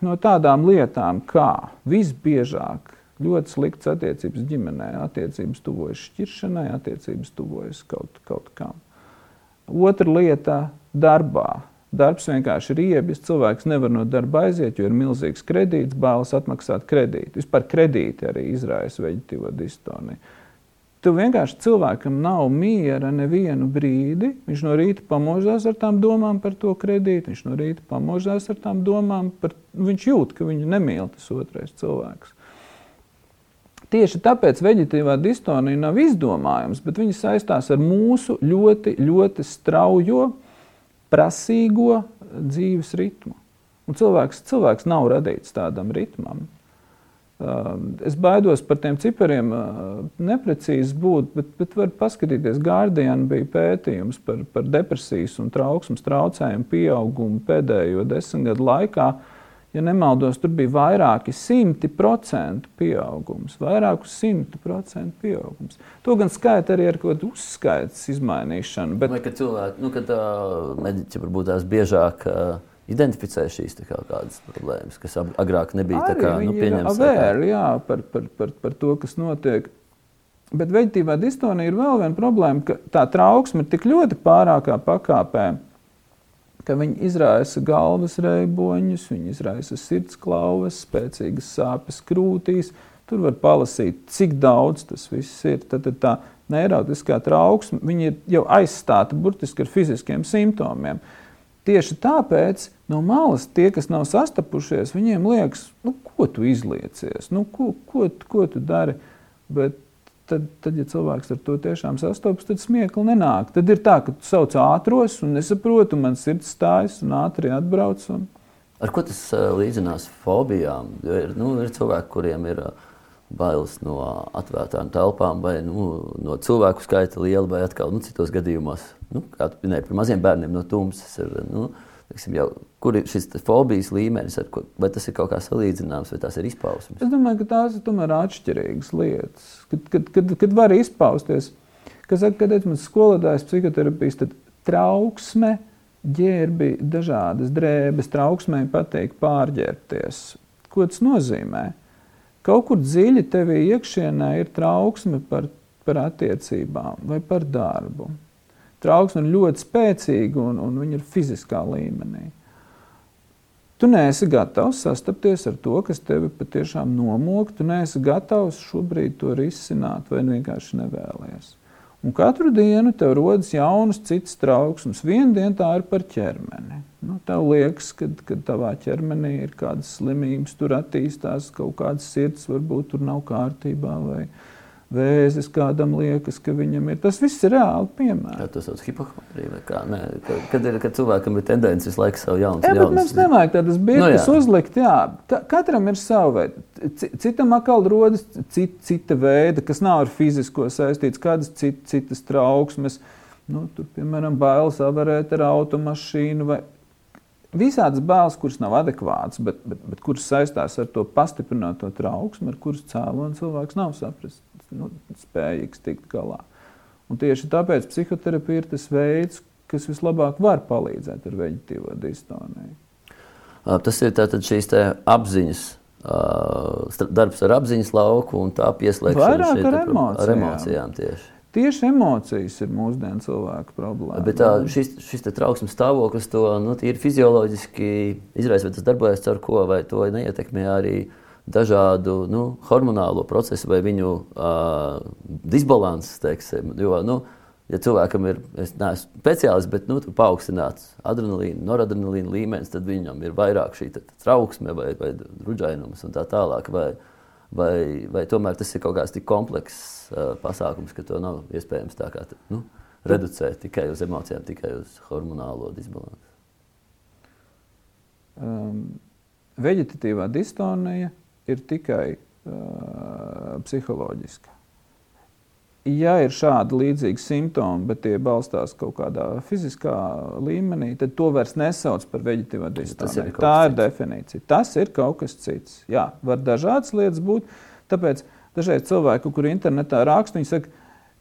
Speaker 2: no tādām lietām, kā visbiežāk ļoti sliktas attiecības ģimenē, attiecības tuvojas šķiršanai, attiecības tuvojas kaut, kaut kam. Otra lieta - darbā. Darbs vienkārši ir riebjis. Cilvēks nevar no darba aiziet, jo ir milzīgs kredīts, bailes atmaksāt kredītu. Vispār kredīti arī izraisa veģetīvo distoniju. Tu vienkārši cilvēkam nav miera nevienu brīdi. Viņš no rīta pamožās ar tām domām par to kredītu, viņš no rīta pamožās ar tām domām par, viņš jūt, ka viņu nemīl tas otrais cilvēks. Tieši tāpēc veģetīvā distonija nav izdomājums, bet viņa saistās ar mūsu ļoti, ļoti straujo, prasīgo dzīves ritmu. Un cilvēks, cilvēks nav radīts tādam ritmam. Es baidos par tiem cipariem, neprecīzi būt, bet, bet var paskatīties. Guardian bija pētījums par, par depresijas un trauksmes traucējumu pieaugumu pēdējo desmit gadu laikā. Ja nemaldos, tur bija vairāki simti procentu pieaugums. Vairāku simtu procentu pieaugums. To gan skaita arī ar kādu uzskaitas izmainīšanu.
Speaker 1: Bet... Vai, ka cilvēki, nu, kad uh, mediķi varbūt tās biežāk. Uh identificē šīs kā, kādas problēmas, kas agrāk nebija
Speaker 2: Arī kā, nu, pieņemtas. Avēri, jā, par, par, par, par to, kas notiek. Bet veģetīvā distonija ir vēl viena problēma, ka tā trauksme ir tik ļoti pārākā pakāpē, ka viņi izraisa galvas reiboņus, viņi izraisa sirdsklauvas, spēcīgas sāpes krūtīs. Tur var palasīt, cik daudz tas viss ir. Tad, tad tā neirotiskā trauksme ir jau aizstāta burtiski ar fiziskiem simptomiem. Tieši tāpēc no malas tie, kas nav sastapušies, viņiem liekas, nu, ko tu izliecies, nu, ko, ko, ko tu dari. Bet tad, tad, ja cilvēks ar to tiešām sastopas, tad smiekli nenāk. Tad ir tā, ka tu sauc ātros un nesaproti, un man sirds stājas un ātri atbrauc. Un...
Speaker 1: Ar ko tas uh, līdzinās fobijām? Jo ir, nu, ir cilvēki, kuriem ir uh, bailes no atvērtām telpām, vai nu, no cilvēku skaita liela, vai atkal nu, citos gadījumos, nu, kā tu minēji, par maziem bērniem no tumsas. Ir, nu, Tiksim, jau, kur ir šis fobijas līmenis, ko, vai tas ir kaut kā salīdzināms, vai tās ir izpausmes?
Speaker 2: Es domāju, ka tās ir tomēr atšķirīgas lietas. Kad, kad, kad, kad var izpausties, kas saka, kad esmu skolotājs psihoterapijas, tad trauksme, ģērbi, dažādas drēbes, trauksmē patīk pārģērbties. Ko tas nozīmē? Kaut kur dziļi tevī iekšienē ir trauksme par, par attiecībām vai par darbu. Trauksme ir ļoti spēcīga un, un viņa ir fiziskā līmenī. Tu neesi gatavs sastapties ar to, kas tevi patiešām nomok. Tu neesi gatavs šobrīd to risināt, vai vienkārši nevēlies. Un katru dienu tev rodas jaunas, citas trauksmes. Vienu dienu tā ir par ķermeni. Nu, tev liekas, ka, tavā ķermenī ir kādas slimības, tur attīstās kaut kādas sirds, varbūt tur nav kārtībā. Vai, Vēzis kādam liekas, ka viņam ir. Tas viss ir reāli piemērs.
Speaker 1: Jā, tas ir hipohondrija. Nē, kad, ir, kad cilvēkam ir tendence visu laiku savu jaunu
Speaker 2: lietu. Mums nevajag tādas nu, uzlikt. Jā. Katram ir sava veida. Citam atkal rodas cita, cita veida, kas nav ar fizisko saistīts, kādas cit, citas trauksmes. Nu, tur, piemēram, bailes avarēt ar automašīnu vai visādas bailes, kuras nav adekvātas, bet, bet, bet kuras saistās ar to pastiprināto trauksmu, ar kuras cēloni cilvēks nav saprast, nu, spējīgs tikt galā. Un tieši tāpēc psihoterapija ir tas veids, kas vislabāk var palīdzēt ar veģetīvo distoniju.
Speaker 1: Tas ir šīs apziņas, darbs ar apziņas lauku un tā pieslēgšana
Speaker 2: šeit, ar, emocijām.
Speaker 1: ar emocijām tieši.
Speaker 2: Tieši emocijas ir mūsdienu cilvēku problēma.
Speaker 1: Bet tā, šis, šis trauksmes stāvoklis to nu, ir fizioloģiski izraisa, vai tas darbojas ar ko, vai to neietekmē arī dažādu nu, hormonālo procesu vai viņu uh, disbalanses. Teiksim, jo, nu, ja cilvēkam ir, es neesmu speciālists, bet nu, paaugstināts adrenalīna, noradrenalīna līmenis, tad viņam ir vairāk šī trauksme vai, vai ruģainums un tā tālāk. Vai, vai, vai tomēr tas ir kaut kāds tik komplekss uh, pasākums, ka to nav iespējams tā kā nu, reducēt tikai uz emocijām, tikai uz hormonālo disbalansu.
Speaker 2: Um, veģetatīvā distonija ir tikai uh, psiholoģiska ja ir šādi līdzīgi simptomi, bet tie balstās kaut kādā fiziskā līmenī, tad to vairs nesauc par veģetīvo distoniju. Tā ir cits. definīcija. Tas ir kaut kas cits. Jā, var dažādas lietas būt. Tāpēc dažreiz cilvēki, kuri internetā raksta, viņi saka,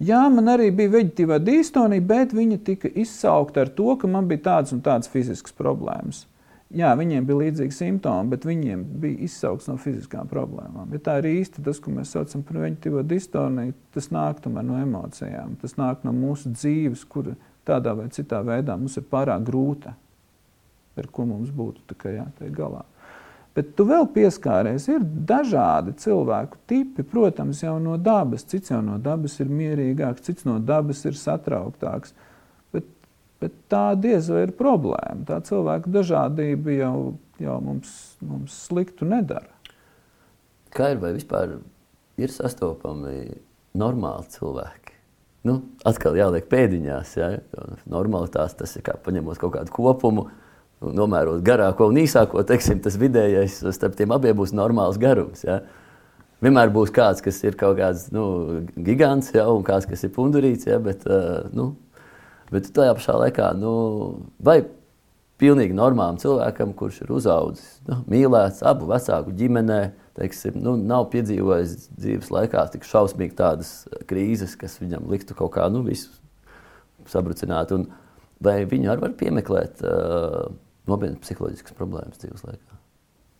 Speaker 2: jā, man arī bija veģetīvā distonija, bet viņa tika izsaukta ar to, ka man bija tādas un tādas fiziskas problēmas jā, viņiem bija līdzīgi simptomi, bet viņiem bija izsaukts no fiziskām problēmām. Ja tā ir īsti tas, ko mēs saucam par veģetīvo distoniju, tas nāk no emocijām, tas nāk no mūsu dzīves, kur tādā vai citā veidā mums ir pārāk grūta, ar ko mums būtu jātiek galā. Bet tu vēl pieskāries, ir dažādi cilvēku tipi, protams, jau no dabas. Cits jau no dabas ir mierīgāks, cits no dabas ir satrauktāks. Bet tā diez vai ir problēma. Tā cilvēka dažādība jau, jau mums, mums sliktu nedara.
Speaker 1: Kā ir vai vispār ir sastopami normāli cilvēki? Nu, atkal jāliek pēdiņās. Ja? Normalitāte tas ir kā paņemot kaut kādu kopumu, nomērot garāko un īsāko. Teiksim, tas vidējais starp tiem abiem būs normāls garums. Ja? vienmēr būs kāds, kas ir kaut kāds nu, gigants, ja, un kāds, kas ir pundurīts. Ja, bet, uh, nu, bet tajā pašā laikā, nu, vai pilnīgi normālam cilvēkam, kurš ir uzaugusi, nu, mīlēts abu vecāku ģimenē, teiksim, nu, nav piedzīvojis dzīves laikā tik šausmīgi tādas krīzes, kas viņam liktu kaut kā nu, sabrucināt. Un vai viņi arī var piemeklēt uh, nopietnas psiholoģiskas problēmas dzīves laikā?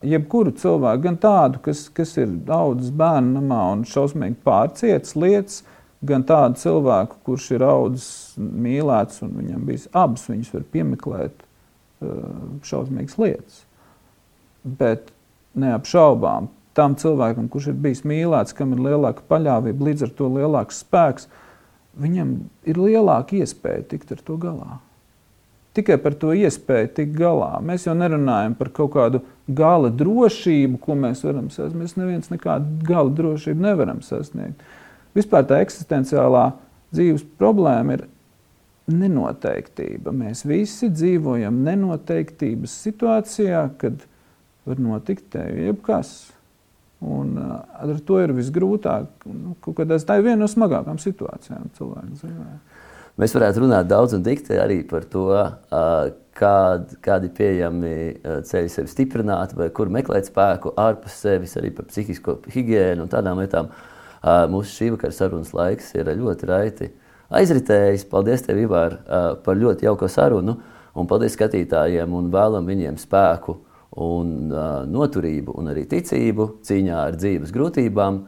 Speaker 2: Jebkuru cilvēku, gan tādu, kas, kas ir audzis bērnu namā un šausmīgi pārcietis lietas, gan tādu cilvēku, kurš ir audzis mīlēts un viņam bijis abas, viņas var piemeklēt šausmīgas lietas. Bet neapšaubām tam cilvēkam, kurš ir bijis mīlēts, kam ir lielāka paļāvība, līdz ar to lielāks spēks, viņam ir lielāka iespēja tikt ar to galā. Tikai par to iespēju tikt galā. Mēs jau nerunājam par kaut kādu gala drošību, ko mēs varam sasniegt. Mēs neviens nekādu gala drošību nevaram sasniegt. Vispār tā eksistenciālā dzīves problēma ir nenoteiktība. Mēs visi dzīvojam nenoteiktības situācijā, kad var notikt jebkas. Un, uh, ar to ir visgrūtāk. Nu, tā ir viena no smagākām situācijām cilvēka dzīvē.
Speaker 1: Mēs varētu runāt daudz un dikti arī par to, uh, kād, kādi ir pieejami uh, ceļi sevi stiprināt, vai kur meklēt spēku ārpus sevis, arī par psihisko higiēnu un tādām lietām. Mūsu šī vakara sarunas laiks ir ļoti raiti aizritējis. Paldies, tev, Ivar, par ļoti jauko sarunu. Un paldies skatītājiem un vēlam viņiem spēku un noturību un arī ticību cīņā ar dzīves grūtībām.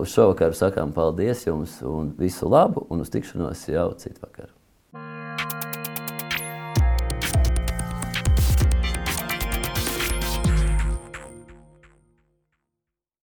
Speaker 1: Uz šovakaru sakām paldies jums un visu labu un uz tikšanos jau citvakar.